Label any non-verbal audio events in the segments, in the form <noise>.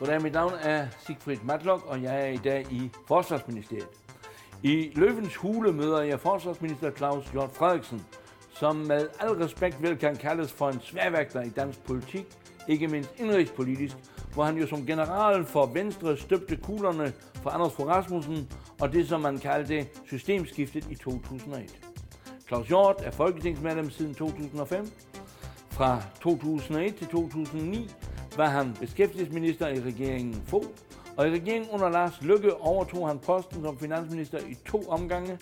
Goddag, mit navn er Sigfrid Matlock, og jeg er i dag i Forsvarsministeriet. I Løvens Hule møder jeg forsvarsminister Claus Jørg Frederiksen, som med al respekt vel kan kaldes for en sværvægter i dansk politik, ikke mindst indrigspolitisk, hvor han jo som general for Venstre støbte kuglerne for Anders Fogh Rasmussen og det, som man kaldte systemskiftet i 2001. Claus Hjort er folketingsmedlem siden 2005. Fra 2001 til 2009 var han beskæftigelsesminister i regeringen få, og i regeringen under Lars Lykke overtog han posten som finansminister i to omgange,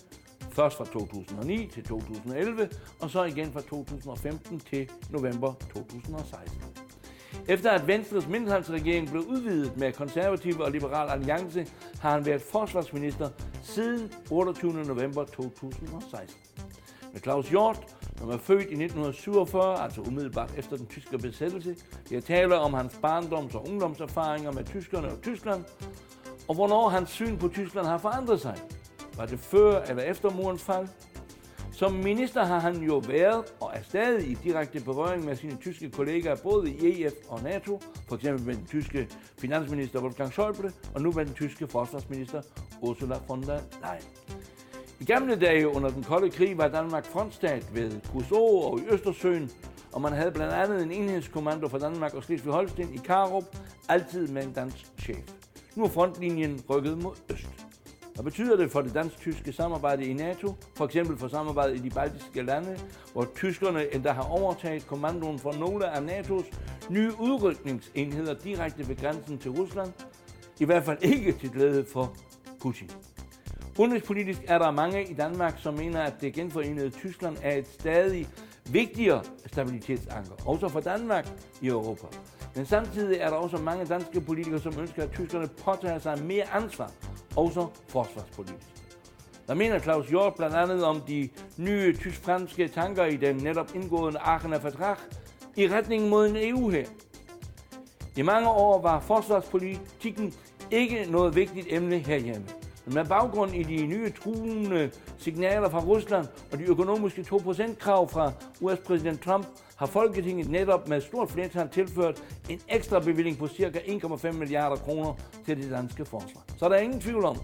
først fra 2009 til 2011, og så igen fra 2015 til november 2016. Efter at Venstres mindretalsregering blev udvidet med konservative og liberal alliance, har han været forsvarsminister siden 28. november 2016. Med Claus Hjort, som er født i 1947, altså umiddelbart efter den tyske besættelse, jeg taler om hans barndoms- og ungdomserfaringer med tyskerne og Tyskland, og hvornår hans syn på Tyskland har forandret sig. Var det før eller efter murens fald? Som minister har han jo været og er stadig i direkte berøring med sine tyske kollegaer både i EF og NATO, for eksempel med den tyske finansminister Wolfgang Schäuble og nu med den tyske forsvarsminister Ursula von der Leyen. I gamle dage under den kolde krig var Danmark frontstat ved Kosovo og i Østersøen, og man havde blandt andet en enhedskommando for Danmark og Slesvig-Holsten i Karup, altid med en dansk chef. Nu er frontlinjen rykket mod øst. Hvad betyder det for det dansk-tyske samarbejde i NATO, for eksempel for samarbejdet i de baltiske lande, hvor tyskerne endda har overtaget kommandoen for nogle af NATO's nye udrykningsenheder direkte ved grænsen til Rusland? I hvert fald ikke til glæde for Putin. Udenrigspolitisk er der mange i Danmark, som mener, at det genforenede Tyskland er et stadig vigtigere stabilitetsanker, også for Danmark i Europa. Men samtidig er der også mange danske politikere, som ønsker, at tyskerne påtager sig mere ansvar, også forsvarspolitisk. Der mener Claus Hjort blandt andet om de nye tysk-franske tanker i den netop indgående Aachener Vertrag i retning mod en EU her. I mange år var forsvarspolitikken ikke noget vigtigt emne herhjemme. Med baggrund i de nye truende signaler fra Rusland og de økonomiske 2%-krav fra US-præsident Trump, har Folketinget netop med stort flertal tilført en ekstra bevilling på ca. 1,5 milliarder kroner til det danske forsvar. Så der er ingen tvivl om,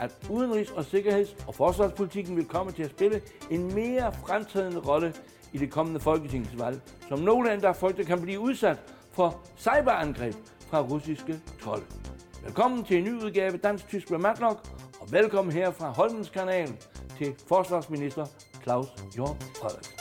at udenrigs- og sikkerheds- og forsvarspolitikken vil komme til at spille en mere fremtrædende rolle i det kommende folketingsvalg, som nogle endda frygter kan blive udsat for cyberangreb fra russiske trolde. Velkommen til en ny udgave Dansk-Tysk med Matlock, velkommen her fra Holmens Kanal til forsvarsminister Claus Jørgen Frederiksen.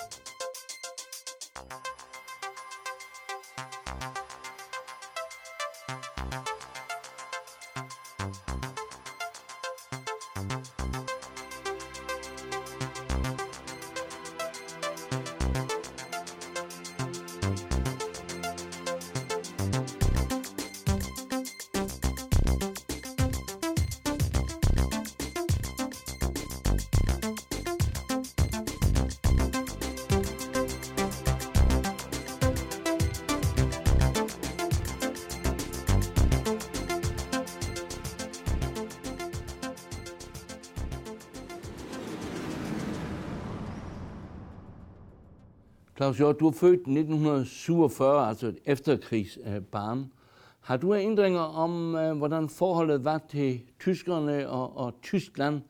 Claus Hjort, du er født 1947, altså et efterkrigsbarn. Har du ændringer om, øh, hvordan forholdet var til tyskerne og, og Tyskland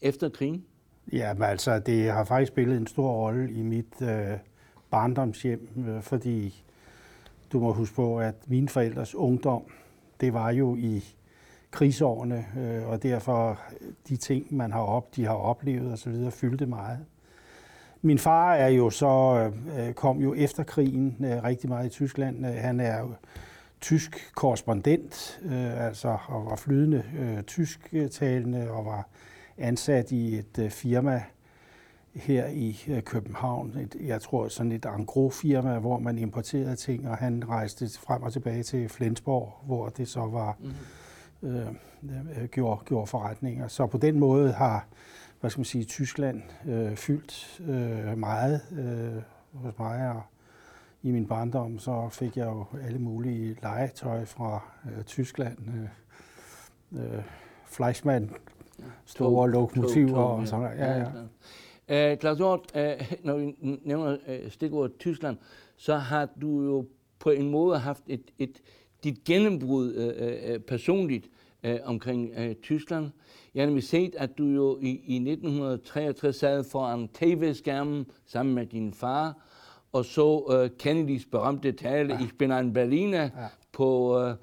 efter krigen? Ja, men altså, det har faktisk spillet en stor rolle i mit øh, barndomshjem, øh, fordi du må huske på, at mine forældres ungdom, det var jo i krigsårene, øh, og derfor øh, de ting, man har op, de har oplevet osv., fyldte meget. Min far er jo så øh, kom jo efter krigen øh, rigtig meget i Tyskland. Øh, han er jo tysk korrespondent, øh, altså og var flydende øh, tysktalende og var ansat i et øh, firma her i øh, København. Et, jeg tror sådan et angro-firma, hvor man importerede ting, og han rejste frem og tilbage til Flensborg, hvor det så var mm. øh, øh, gjorde, gjorde forretninger. Så på den måde har hvad skal man sige, Tyskland øh, fyldt øh, meget øh, hos mig, og i min barndom så fik jeg jo alle mulige legetøj fra øh, Tyskland. Øh, øh, Fleischmann, store lokomotiver og sådan noget. Ja, ja. Uh, Claus Hjort, uh, når vi nævner uh, stikordet Tyskland, så har du jo på en måde haft et, et dit gennembrud øh, øh, personligt øh, omkring øh, Tyskland. Jeg har nemlig set, at du jo i, i 1963 sad foran tv-skærmen sammen med din far, og så øh, Kennedys berømte tale, ja. Ich bin ein Berliner, ja. på øh,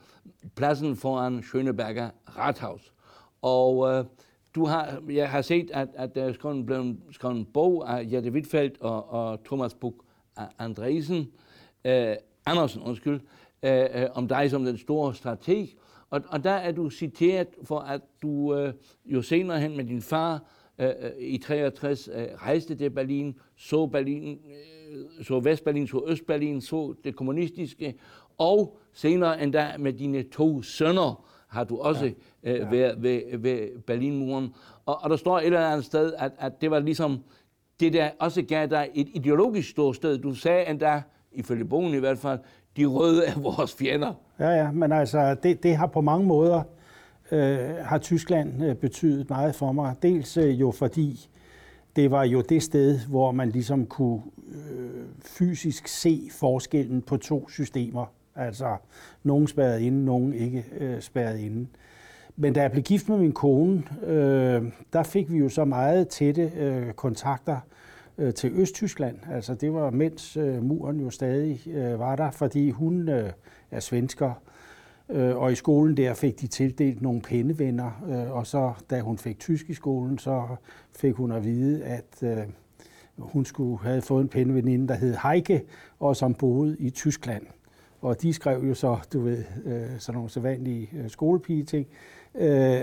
pladsen foran Schöneberger Rathaus. Og øh, du har, jeg har set, at, at der er skrevet, blevet skrevet en bog af Jette Wittfeldt og, og Thomas Buch Andresen, øh, Andersen, undskyld, øh, øh, om dig som den store strateg. Og, og der er du citeret for, at du øh, jo senere hen med din far øh, øh i 63 øh, rejste til Berlin, så Berlin, øh, så Vestberlin, så Østberlin, så det kommunistiske, og senere endda med dine to sønner har du også ja. øh, ja. været ved, ved Berlinmuren. Og, og der står et eller andet sted, at, at det var ligesom det, der også gav dig et ideologisk ståsted. Du sagde endda, ifølge bogen i hvert fald, de røde er vores fjender. Ja, ja, men altså, det, det har på mange måder, øh, har Tyskland øh, betydet meget for mig. Dels øh, jo fordi, det var jo det sted, hvor man ligesom kunne øh, fysisk se forskellen på to systemer. Altså, nogen spærret inde, nogen ikke øh, spærret inde. Men da jeg blev gift med min kone, øh, der fik vi jo så meget tætte øh, kontakter øh, til Østtyskland. Altså det var mens øh, muren jo stadig øh, var der, fordi hun øh, er svensker, øh, og i skolen der fik de tildelt nogle pennevenner, øh, og så da hun fik tysk i skolen, så fik hun at vide, at øh, hun skulle have fået en penneveninde, der hed Heike, og som boede i Tyskland. Og de skrev jo så, du ved, øh, sådan nogle sædvanlige øh, skolepige-ting. Øh,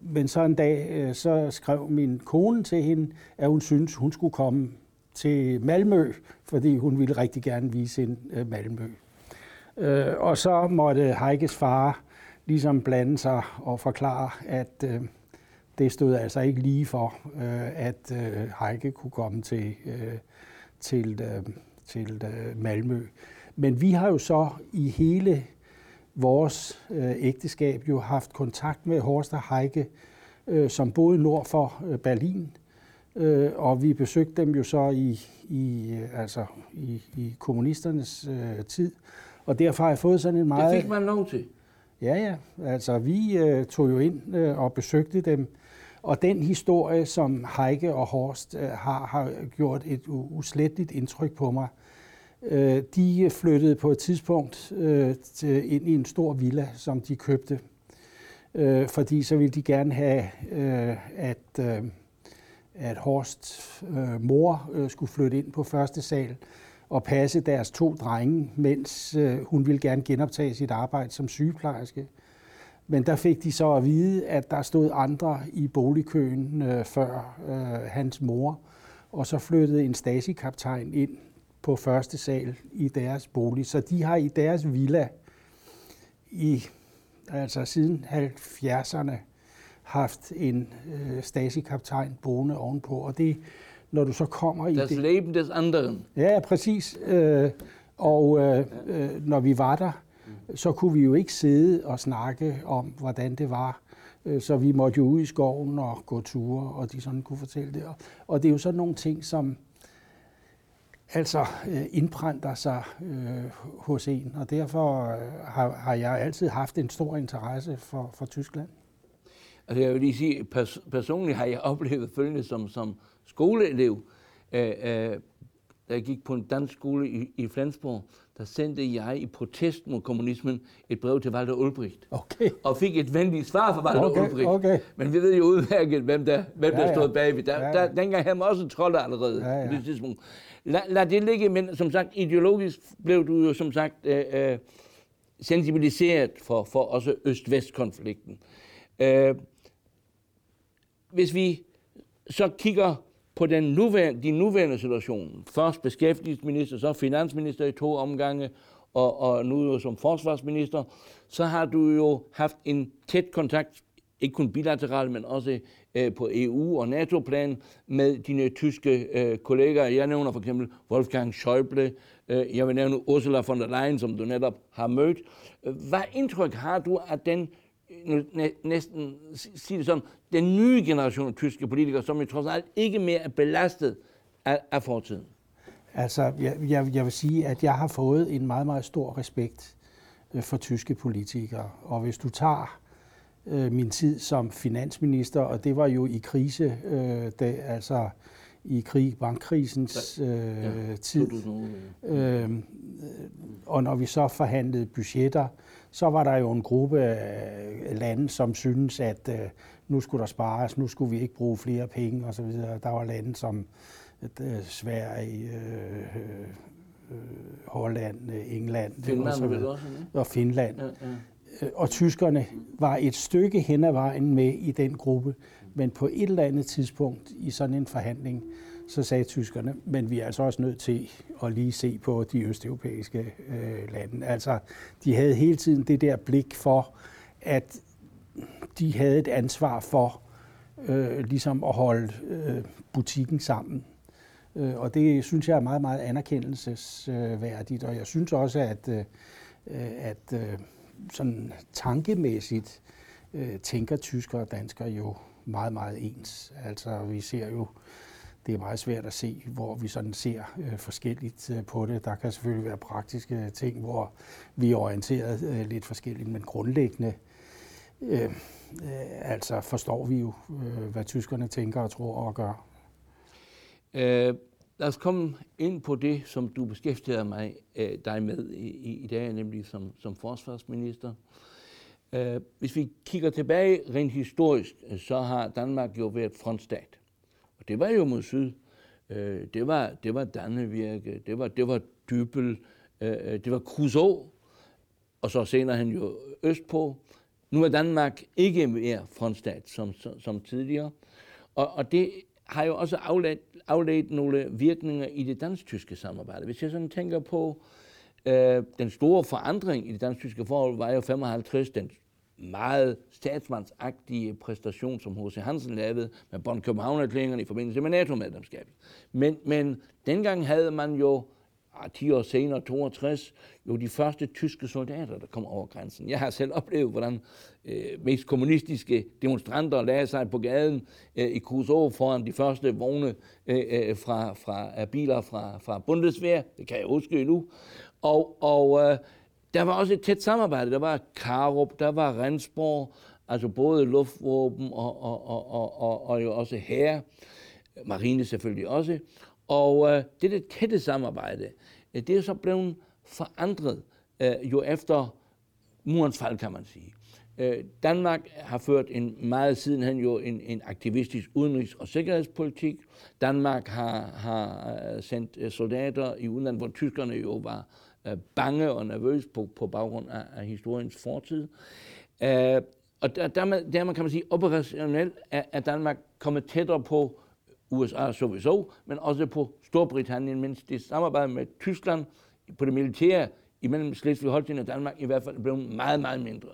men så en dag, øh, så skrev min kone til hende, at hun syntes, hun skulle komme til Malmø, fordi hun ville rigtig gerne vise en øh, Malmø. Øh, og så måtte Heikes far ligesom blande sig og forklare, at øh, det stod altså ikke lige for, øh, at øh, Heike kunne komme til, øh, til, øh, til øh, Malmø. Men vi har jo så i hele vores øh, ægteskab jo haft kontakt med Horst og Heike, øh, som boede nord for øh, Berlin. Øh, og vi besøgte dem jo så i, i, øh, altså i, i kommunisternes øh, tid. Og derfor har jeg fået sådan en meget... Det fik man lov til? Ja, ja. Altså, vi øh, tog jo ind øh, og besøgte dem. Og den historie, som Heike og Horst øh, har, har gjort et usletteligt indtryk på mig. Øh, de flyttede på et tidspunkt øh, til, ind i en stor villa, som de købte. Øh, fordi så ville de gerne have, øh, at... Øh, at Horsts øh, mor øh, skulle flytte ind på første sal og passe deres to drenge, mens øh, hun ville gerne genoptage sit arbejde som sygeplejerske. Men der fik de så at vide, at der stod andre i boligkøen øh, før øh, hans mor, og så flyttede en Stasi-kaptajn ind på første sal i deres bolig. Så de har i deres villa i altså siden 70'erne haft en øh, Stasi-kaptajn boende ovenpå, og det, når du så kommer i das det... Leben des anderen. Ja, præcis. Øh, og øh, øh, når vi var der, så kunne vi jo ikke sidde og snakke om, hvordan det var. Øh, så vi måtte jo ud i skoven og gå ture, og de sådan kunne fortælle det. Og det er jo sådan nogle ting, som altså øh, indprænder sig øh, hos en, og derfor øh, har, har jeg altid haft en stor interesse for, for Tyskland. Altså jeg vil lige sige, pers- personligt har jeg <laughs> oplevet følgende som, som skoleelev. Øh, øh, da jeg gik på en dansk skole i, i Flensborg, der sendte jeg i protest mod kommunismen et brev til Walter Ulbricht. Okay. Og fik et venligt svar fra Walter okay, Ulbricht. Okay. Men vi ved jo udmærket, hvem der, hvem ja, der ja. stod bagved. Der, Ja, ja. der, dengang havde man også trolde allerede Ja, ja. på det tidspunkt. Lad, lad det ligge, men som sagt, ideologisk blev du jo som sagt øh, sensibiliseret for, for også Øst-Vest-konflikten. Øh, hvis vi så kigger på den nuværende, de nuværende situation, først beskæftigelsesminister, så finansminister i to omgange, og, og nu jo som forsvarsminister, så har du jo haft en tæt kontakt, ikke kun bilateralt, men også øh, på EU- og NATO-plan med dine tyske øh, kolleger. Jeg nævner for eksempel Wolfgang Schäuble, øh, jeg vil nævne Ursula von der Leyen, som du netop har mødt. Hvad indtryk har du af den nu næsten sige det sådan, den nye generation af tyske politikere, som jo trods alt ikke mere er belastet af, af fortiden. Altså, jeg, jeg, jeg vil sige, at jeg har fået en meget, meget stor respekt øh, for tyske politikere. Og hvis du tager øh, min tid som finansminister, og det var jo i krise, øh, det, altså i krig, bankkrisens øh, ja, tid. Øh, og når vi så forhandlede budgetter, så var der jo en gruppe af lande, som syntes, at øh, nu skulle der spares, nu skulle vi ikke bruge flere penge osv. Der var lande som øh, Sverige, øh, øh, Holland, England Finland, og, så videre. også, og Finland. Ja, ja. Og tyskerne var et stykke hen ad vejen med i den gruppe, men på et eller andet tidspunkt i sådan en forhandling, så sagde tyskerne, men vi er altså også nødt til at lige se på de østeuropæiske øh, lande. Altså, de havde hele tiden det der blik for, at de havde et ansvar for øh, ligesom at holde øh, butikken sammen. Øh, og det synes jeg er meget, meget anerkendelsesværdigt. Og jeg synes også, at, øh, at øh, sådan tankemæssigt øh, tænker tyskere og danskere jo meget, meget ens. Altså vi ser jo, det er meget svært at se, hvor vi sådan ser øh, forskelligt øh, på det. Der kan selvfølgelig være praktiske ting, hvor vi er orienteret øh, lidt forskelligt, men grundlæggende øh, øh, altså forstår vi jo, øh, hvad tyskerne tænker og tror og gør. Øh, lad os komme ind på det, som du beskæftiger mig, øh, dig med i, i dag, nemlig som, som forsvarsminister. Øh, Øh, hvis vi kigger tilbage rent historisk, øh, så har Danmark jo været frontstat. Og det var jo mod syd. Øh, det var, det var Dannevirke, det var, det var Dybel, øh, øh, det var Crusoe, og så senere han jo østpå. Nu er Danmark ikke mere frontstat som, som, som tidligere. Og, og det har jo også afledt, afledt nogle virkninger i det dansk-tyske samarbejde. Hvis jeg sådan tænker på, øh, Øh, den store forandring i det dansk-tyske forhold var jo 55, den meget statsmandsagtige præstation, som H.C. Hansen lavede med Bonn københavn i forbindelse med NATO-medlemskabet. Men, men dengang havde man jo ah, 10 år senere, 62, jo de første tyske soldater, der kom over grænsen. Jeg har selv oplevet, hvordan øh, mest kommunistiske demonstranter lagde sig på gaden øh, i Kruså foran de første vogne øh, øh fra, fra biler fra, fra Bundeswehr. Det kan jeg huske endnu. Og, og øh, der var også et tæt samarbejde. Der var Karup, der var Rensborg, altså både luftvåben og, og, og, og, og, og jo også her. Marine selvfølgelig også. Og øh, det der tætte samarbejde, øh, det er så blevet forandret øh, jo efter murens fald, kan man sige. Øh, Danmark har ført en meget sidenhen jo en, en aktivistisk udenrigs- og sikkerhedspolitik. Danmark har, har øh, sendt øh, soldater i udlandet, hvor tyskerne jo var øh, bange og nervøs på, på baggrund af, af historiens fortid. Øh, og der, dermed, dermed kan man sige, operationelt er, er Danmark kommet tættere på USA sowieso, men også på Storbritannien, mens det samarbejde med Tyskland på det militære imellem Slesvig-Holstein og Danmark i hvert fald er blevet meget, meget mindre.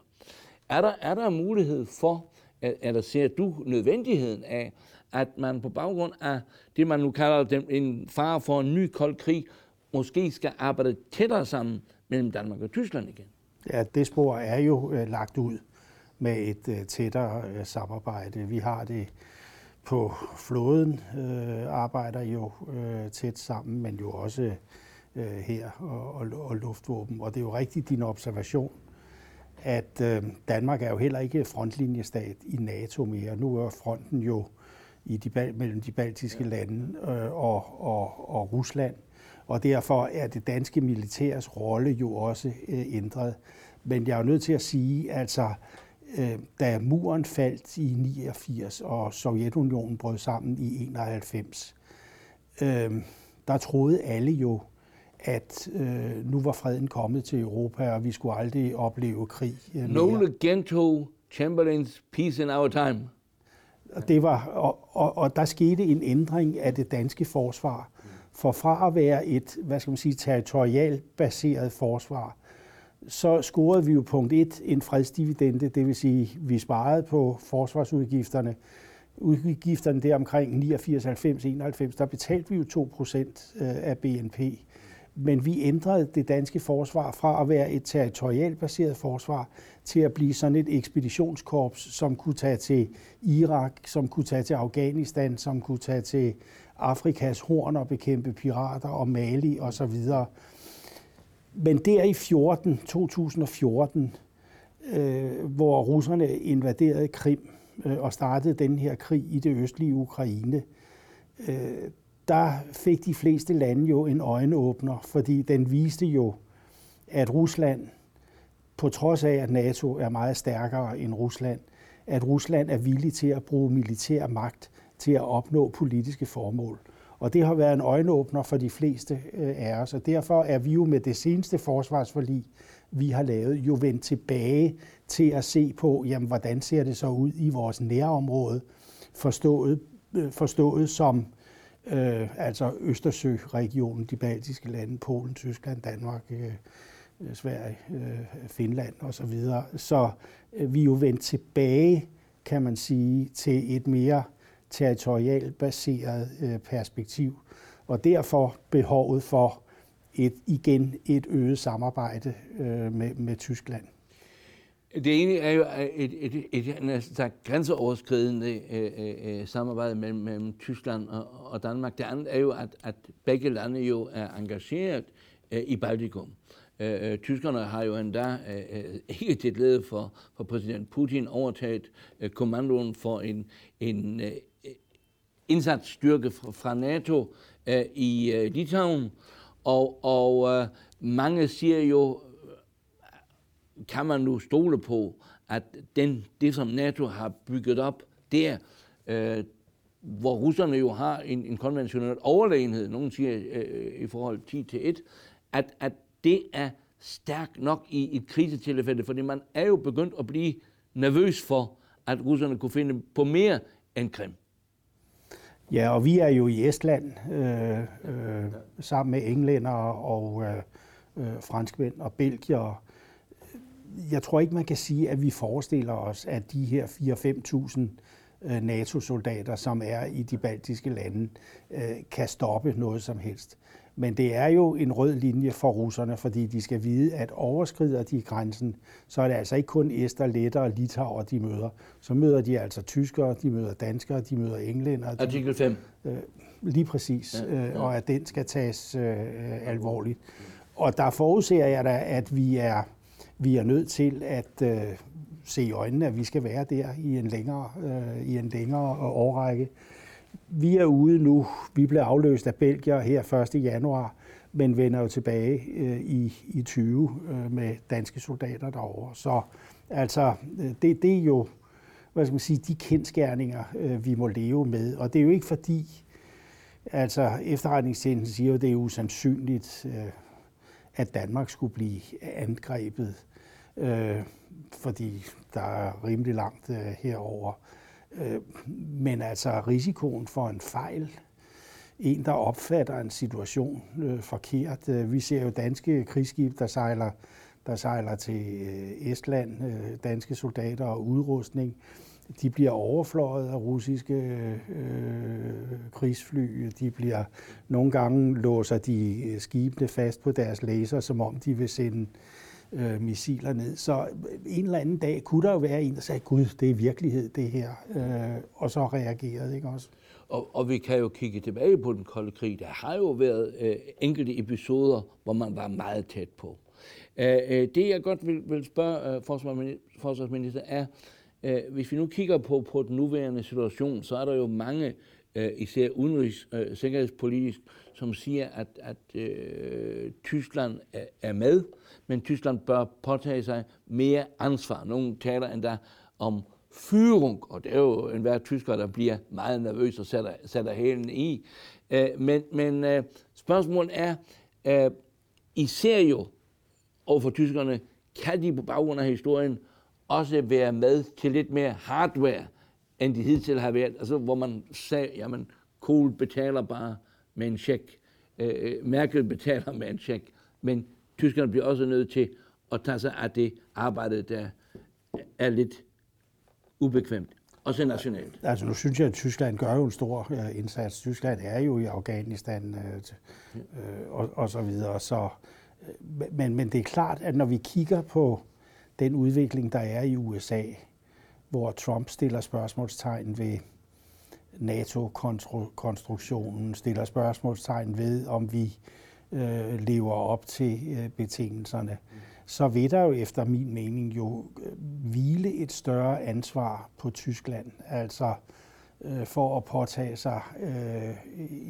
Er der, er der mulighed for, eller ser du nødvendigheden af, at man på baggrund af det, man nu kalder den, en fare for en ny kold krig, måske skal arbejde tættere sammen mellem Danmark og Tyskland igen? Ja, det spor er jo øh, lagt ud med et øh, tættere øh, samarbejde. Vi har det på flåden, øh, arbejder jo øh, tæt sammen, men jo også øh, her og, og, og luftvåben. Og det er jo rigtigt din observation, at øh, Danmark er jo heller ikke frontlinjestat i NATO mere. Nu er fronten jo i de, mellem de baltiske lande øh, og, og, og Rusland og derfor er det danske militærs rolle jo også øh, ændret. Men jeg er jo nødt til at sige, altså, øh, da muren faldt i 89 og Sovjetunionen brød sammen i 91, øh, der troede alle jo, at øh, nu var freden kommet til Europa, og vi skulle aldrig opleve krig øh. Nogle gentog Chamberlains Peace in Our Time. Og, det var, og, og, og der skete en ændring af det danske forsvar. For fra at være et, hvad skal man sige, territorialbaseret forsvar, så scorede vi jo punkt 1 en fredsdividende, det vil sige, vi sparede på forsvarsudgifterne. Udgifterne der omkring 89, 90, 91, der betalte vi jo 2% øh, af BNP. Men vi ændrede det danske forsvar fra at være et territorialbaseret forsvar til at blive sådan et ekspeditionskorps, som kunne tage til Irak, som kunne tage til Afghanistan, som kunne tage til Afrikas horn og bekæmpe pirater og Mali og så videre. Men der i 14, 2014, øh, hvor russerne invaderede Krim øh, og startede den her krig i det østlige Ukraine, øh, der fik de fleste lande jo en øjenåbner, fordi den viste jo, at Rusland, på trods af at NATO er meget stærkere end Rusland, at Rusland er villig til at bruge militær magt til at opnå politiske formål. Og det har været en øjenåbner for de fleste øh, af os, og derfor er vi jo med det seneste forsvarsforlig, vi har lavet, jo vendt tilbage til at se på, jamen, hvordan ser det så ud i vores nærområde, forstået, øh, forstået som øh, altså Østersøregionen, de baltiske lande, Polen, Tyskland, Danmark, øh, øh Sverige, øh, Finland osv. Så, så øh, vi er jo vendt tilbage, kan man sige, til et mere baseret øh, perspektiv, og derfor behovet for et, igen et øget samarbejde øh, med, med Tyskland. Det ene er jo et, et, et, et, et grænseoverskridende øh, øh, øh, samarbejde mellem, mellem Tyskland og, og Danmark. Det andet er jo, at, at begge lande jo er engageret øh, i Baltikum. Øh, øh tyskerne har jo endda øh, øh, ikke til glæde for, for præsident Putin overtaget øh, kommandoen for en, en øh, indsatsstyrke fra, fra NATO øh, i øh, Litauen. Og, og øh, mange siger jo, kan man nu stole på, at den, det, som NATO har bygget op der, øh, hvor russerne jo har en, en konventionel overlegenhed, nogen siger øh, i forhold 10 til 1, at, at det er stærkt nok i et krisetilfælde, fordi man er jo begyndt at blive nervøs for, at russerne kunne finde på mere end Krim. Ja, og vi er jo i Estland øh, øh, sammen med englænder og øh, øh, franskmænd og belgier jeg tror ikke, man kan sige, at vi forestiller os, at de her 4-5.000 øh, NATO-soldater, som er i de baltiske lande, øh, kan stoppe noget som helst. Men det er jo en rød linje for russerne, fordi de skal vide, at overskrider de grænsen, så er det altså ikke kun æster, letter og litauer, de møder. Så møder de altså tyskere, de møder danskere, de møder englænder. Artikel 5. Øh, lige præcis, ja, ja. og at den skal tages øh, alvorligt. Og der forudser jeg da, at vi er vi er nødt til at øh, se i øjnene, at vi skal være der i en længere, øh, i en længere årrække. Vi er ude nu. Vi blev afløst af Belgier her 1. januar, men vender jo tilbage øh, i, i 20 øh, med danske soldater derovre. Så altså, øh, det, det er jo hvad skal man sige, de kendskærninger, øh, vi må leve med. Og det er jo ikke fordi, altså efterretningstjenesten siger jo, at det er usandsynligt. Øh, at Danmark skulle blive angrebet, øh, fordi der er rimelig langt øh, herover. Øh, men altså risikoen for en fejl, en der opfatter en situation øh, forkert. Øh, vi ser jo danske krigsskib, der sejler der sejler til øh, Estland, øh, danske soldater og udrustning de bliver overfløjet af russiske øh, krigsfly. De bliver nogle gange låser de skibene fast på deres laser, som om de vil sende øh, Øh, missiler ned. Så øh, en eller anden dag kunne der jo være en, der sagde, gud, det er virkelighed det her, øh, og så reagerede, ikke også? Og, og vi kan jo kigge tilbage på den kolde krig. Der har jo været øh, enkelte episoder, hvor man var meget tæt på. Øh, øh det jeg godt vil, vil spørge øh, forsvarsminister er, Øh, hvis vi nu kigger på, på den nuværende situation, så er der jo mange, øh, især udenrigs- og øh, sikkerhedspolitisk, som siger, at, at øh, Tyskland er, er med, men Tyskland bør påtage sig mere ansvar. Nogle taler endda om Führung, og det er jo enhver tysker, der bliver meget nervøs og sætter, sætter hælen i. Øh, men men øh, spørgsmålet er, øh, I ser jo overfor tyskerne, kan de på baggrund af historien også være med til lidt mere hardware, end de hidtil har været. Altså, hvor man sagde, jamen, Kohl betaler bare med en check. Øh, øh Merkel betaler med en check. Men tyskerne bliver også nødt til at tage sig af det arbejde, der er lidt ubekvemt. Også nationalt. Altså nu synes jeg, at Tyskland gør jo en stor øh, indsats. Tyskland er jo i Afghanistan øh, øh, og, og så videre. Så, øh, men, men det er klart, at når vi kigger på den udvikling, der er i USA, hvor Trump stiller spørgsmålstegn ved NATO-konstruktionen, stiller spørgsmålstegn ved, om vi øh, Øh, lever op til øh, betingelserne, så vil der jo efter min mening jo øh, hvile et større ansvar på Tyskland, altså øh, for at påtage sig øh,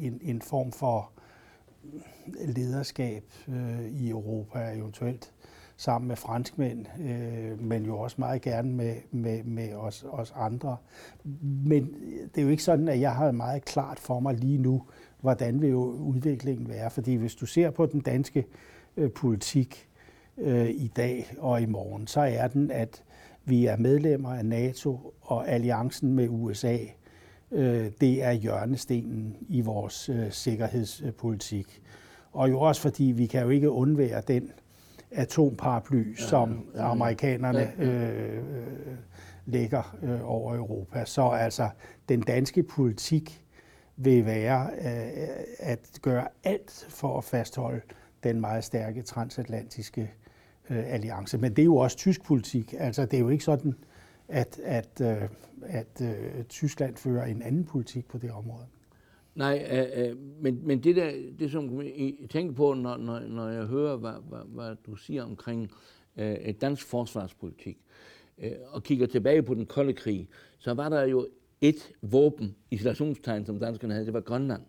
en, en form for lederskab øh, i Europa, eventuelt sammen med franskmænd, øh, men jo også meget gerne med, med, med os, os andre. Men det er jo ikke sådan, at jeg har meget klart for mig lige nu, hvordan vil jo udviklingen være. Fordi hvis du ser på den danske øh, politik øh, i dag og i morgen, så er den, at vi er medlemmer af NATO og alliancen med USA. Øh, det er hjørnestenen i vores øh, sikkerhedspolitik. Og jo også fordi vi kan jo ikke undvære den atomparaply, som amerikanerne øh, lægger øh, over Europa. Så altså den danske politik vil være øh, at gøre alt for at fastholde den meget stærke transatlantiske øh, alliance. Men det er jo også tysk politik. Altså det er jo ikke sådan, at, at, øh, at, at Tyskland fører en anden politik på det område. Nej, øh, øh, men, men det der, det som jeg tænker på, når, når, når jeg hører, hvad, hvad, hvad du siger omkring øh, dansk forsvarspolitik, øh, og kigger tilbage på den kolde krig, så var der jo et våben, isolationstegn, som danskerne havde, det var Grønland.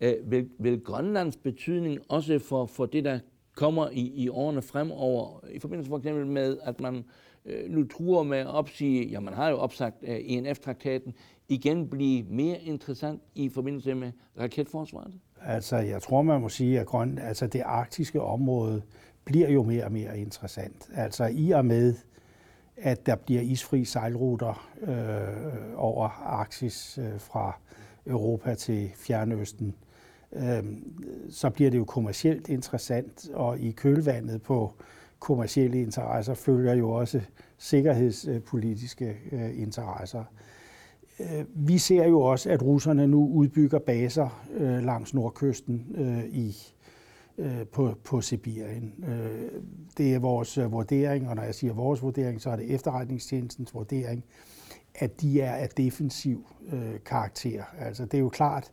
Øh, vil, vil Grønlands betydning også for, for det, der kommer i, i årene fremover, i forbindelse for eksempel med, at man øh, nu truer med at opsige, ja, man har jo opsagt øh, ENF-traktaten, igen blive mere interessant i forbindelse med raketforsvaret? Altså, jeg tror, man må sige, at grøn, altså det arktiske område bliver jo mere og mere interessant. Altså i og med, at der bliver isfri sejlruter øh, over Arktis øh, fra Europa til Fjernøsten, øh, så bliver det jo kommercielt interessant, og i kølvandet på kommercielle interesser følger jo også sikkerhedspolitiske øh, interesser. Øh, vi ser jo også, at russerne nu udbygger baser øh, langs nordkysten øh, i på, på Sibirien. Øh, det er vores øh, vurdering, og når jeg siger vores vurdering, så er det efterretningstjenestens vurdering, at de er af defensiv øh, karakter. Altså det er jo klart,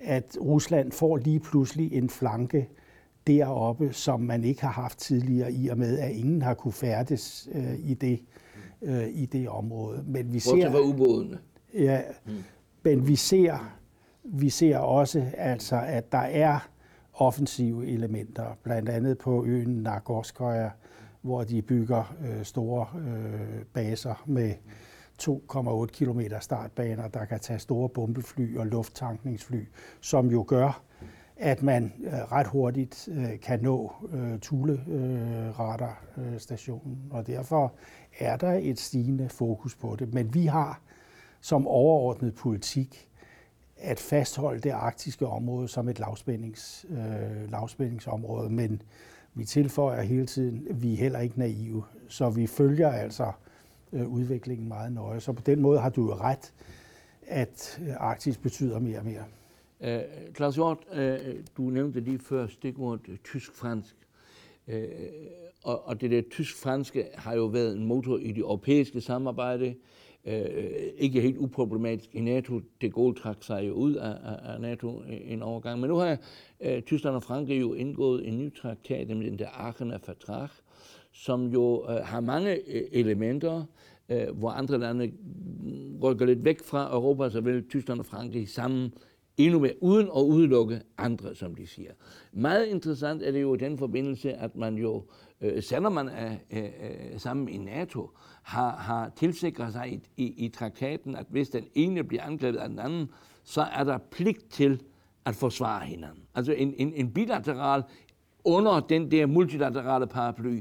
at Rusland får lige pludselig en flanke deroppe, som man ikke har haft tidligere, i og med, at ingen har kunne færdes øh, i, det, øh, i det område. Men vi ser, var ubådene. Ja, mm. men vi ser, vi ser også, altså, at der er offensive elementer, blandt andet på øen Nagorskoye, hvor de bygger øh, store øh, baser med 2,8 km startbaner, der kan tage store bombefly og lufttankningsfly, som jo gør, at man øh, ret hurtigt øh, kan nå øh, Thule øh, radarstationen, og derfor er der et stigende fokus på det. Men vi har som overordnet politik at fastholde det arktiske område som et lavspændings, øh, lavspændingsområde, men vi tilføjer hele tiden, at vi er heller ikke naive, så vi følger altså øh, udviklingen meget nøje. Så på den måde har du jo ret, at øh, Arktis betyder mere og mere. Uh, Claus Hjort, uh, du nævnte lige før stikordet tysk-fransk. Uh, og, og det der tysk-franske har jo været en motor i det europæiske samarbejde øh, ikke helt uproblematisk i NATO. Det Gaulle trak sig jo ud af, af NATO øh, en overgang. Men nu har øh, Tyskland og Frankrig jo indgået en ny traktat, nemlig den der Aachener Vertrag, som jo øh, har mange øh, elementer, øh, hvor andre lande rykker lidt væk fra Europa, så vil Tyskland og Frankrig sammen endnu mere, uden at udelukke andre, som de siger. Meget interessant er det jo i den forbindelse, at man jo, øh, selvom man er øh, øh sammen i NATO, har, har tilsikret sig i, i, i traktaten, at hvis den ene bliver angrebet af den anden, så er der pligt til at forsvare hinanden. Altså en, en, en bilateral under den der multilaterale paraply.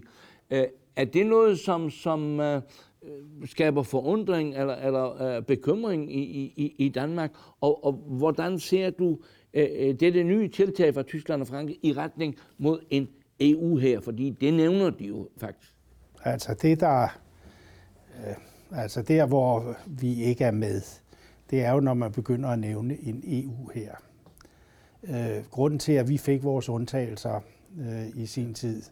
Øh, er det noget, som, som øh, Øh, skaber forundring eller, eller øh, bekymring i, i, i Danmark? Og, og hvordan ser du øh, øh dette nye tiltag fra Tyskland og Frankrig i retning mod en EU her? Fordi det nævner de jo faktisk. Altså det, der Øh, altså der, hvor vi ikke er med, det er jo, når man begynder at nævne en EU her. Øh, grunden til, at vi fik vores undtagelser øh, i sin tid,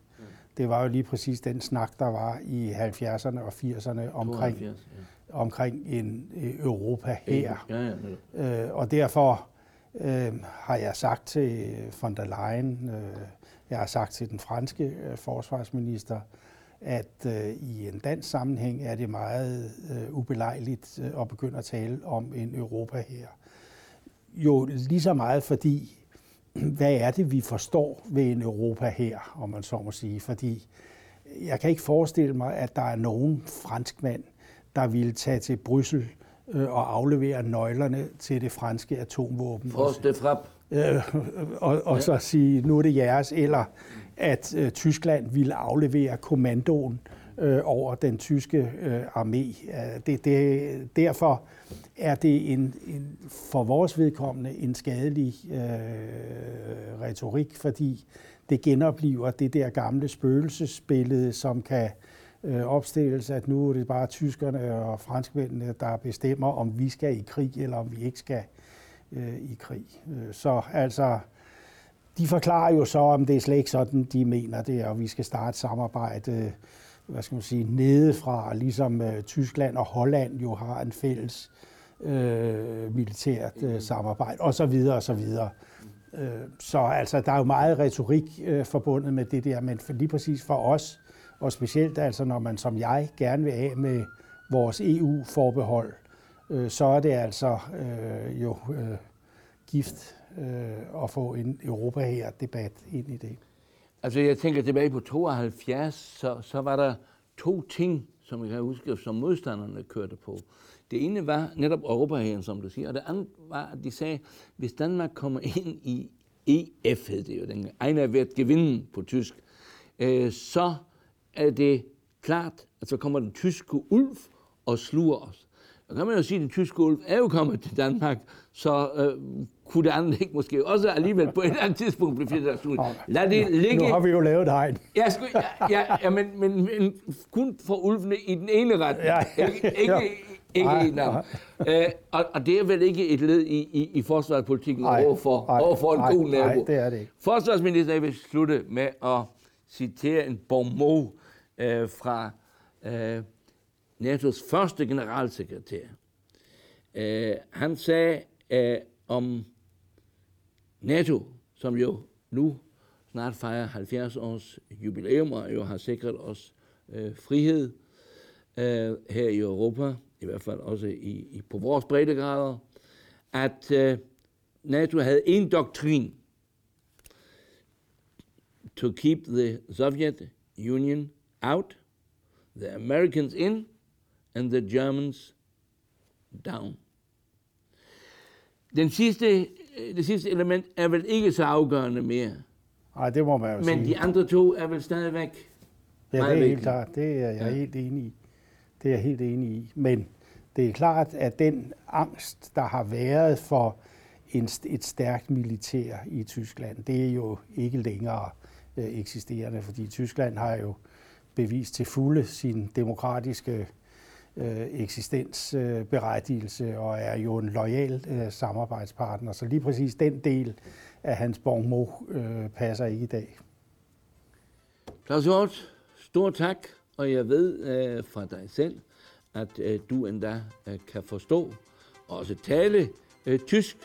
det var jo lige præcis den snak, der var i 70'erne og 80'erne omkring, 72, omkring en Europa her. Ja, ja, ja. Øh, og derfor øh, har jeg sagt til von der Leyen, øh, jeg har sagt til den franske øh, forsvarsminister, at øh, i en dansk sammenhæng er det meget øh, ubelejligt øh, at begynde at tale om en Europa her. Jo lige så meget fordi, hvad er det, vi forstår ved en Europa her, om man så må sige. Fordi jeg kan ikke forestille mig, at der er nogen franskmand, der ville tage til Bryssel øh, og aflevere nøglerne til det franske atomvåben. Force de frap. Øh, og, og ja. så sige, nu er det jeres, eller at øh, Tyskland ville aflevere kommandoen øh, over den tyske øh, armé. Det, det, derfor er det en, en, for vores vedkommende en skadelig øh, retorik, fordi det genopliver det der gamle spøgelsesbillede, som kan øh, opstilles, at nu er det bare tyskerne og franskmændene, der bestemmer, om vi skal i krig, eller om vi ikke skal øh, i krig. Øh, så altså, de forklarer jo så, om det er slet ikke sådan, de mener det, og vi skal starte samarbejde, hvad skal man sige, nedefra, ligesom øh, Tyskland og Holland jo har en fælles øh, militært øh, samarbejde, og så videre, og så videre. Øh, så altså, der er jo meget retorik øh, forbundet med det der, men for, lige præcis for os, og specielt altså, når man som jeg gerne vil af med vores EU-forbehold, øh, så er det altså øh, jo øh, gift øh, at få en Europa her debat ind i det. Altså jeg tænker tilbage på 72, så, så var der to ting, som jeg kan huske, som modstanderne kørte på. Det ene var netop Europaherren, som du siger, og det andet var, at de sagde, hvis Danmark kommer ind i EF, hed det jo, den Einer wird gewinnen på tysk, øh, så er det klart, at så kommer den tyske ulv og sluger os. Og kan man jo sige, at den tyske ulv er jo kommet til Danmark, så øh, kunne det ikke måske også alligevel på et eller andet tidspunkt blive af Lad det ligge. Nu har vi jo lavet hegn. Ja, sku, ja, ja, ja men, men, men, kun for ulvene i den ene ret. Ja, ikke, ikke, ja. ikke nej, nej. Øh, og, og det er vel ikke et led i, i, i forsvarspolitikken nej, overfor, nej, overfor en nej, god nabo. Nej, det er det ikke. Forsvarsminister vil slutte med at citere en bon mot øh, fra øh, NATO's første generalsekretær. Øh, han sagde øh, om NATO, som jo nu snart fejrer 70 års jubilæum og jo har sikret os øh, frihed øh, her i Europa, i hvert fald også i, i på vores breddegrader, at øh, NATO havde en doktrin, to keep the Soviet Union out, the Americans in, and the Germans down. Den sidste, det sidste element er vel ikke så afgørende mere. Nej, det må man jo Men sige. Men de andre to er vel stadigvæk Ja, det er helt klart. Det er jeg ja. helt enig i. Det er jeg helt enig i. Men det er klart, at den angst, der har været for en, et stærkt militær i Tyskland, det er jo ikke længere øh, eksisterende, fordi Tyskland har jo bevist til fulde sin demokratiske øh, eksistensberettigelse øh, og er jo en lojal øh, samarbejdspartner. Så lige præcis den del af hans borgmo øh, passer ikke i dag. Claus Hjort, stor tak, og jeg ved øh, fra dig selv, at øh, du endda øh, kan forstå og også tale øh, tysk,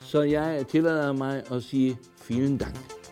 så jeg tillader mig at sige vielen Dank.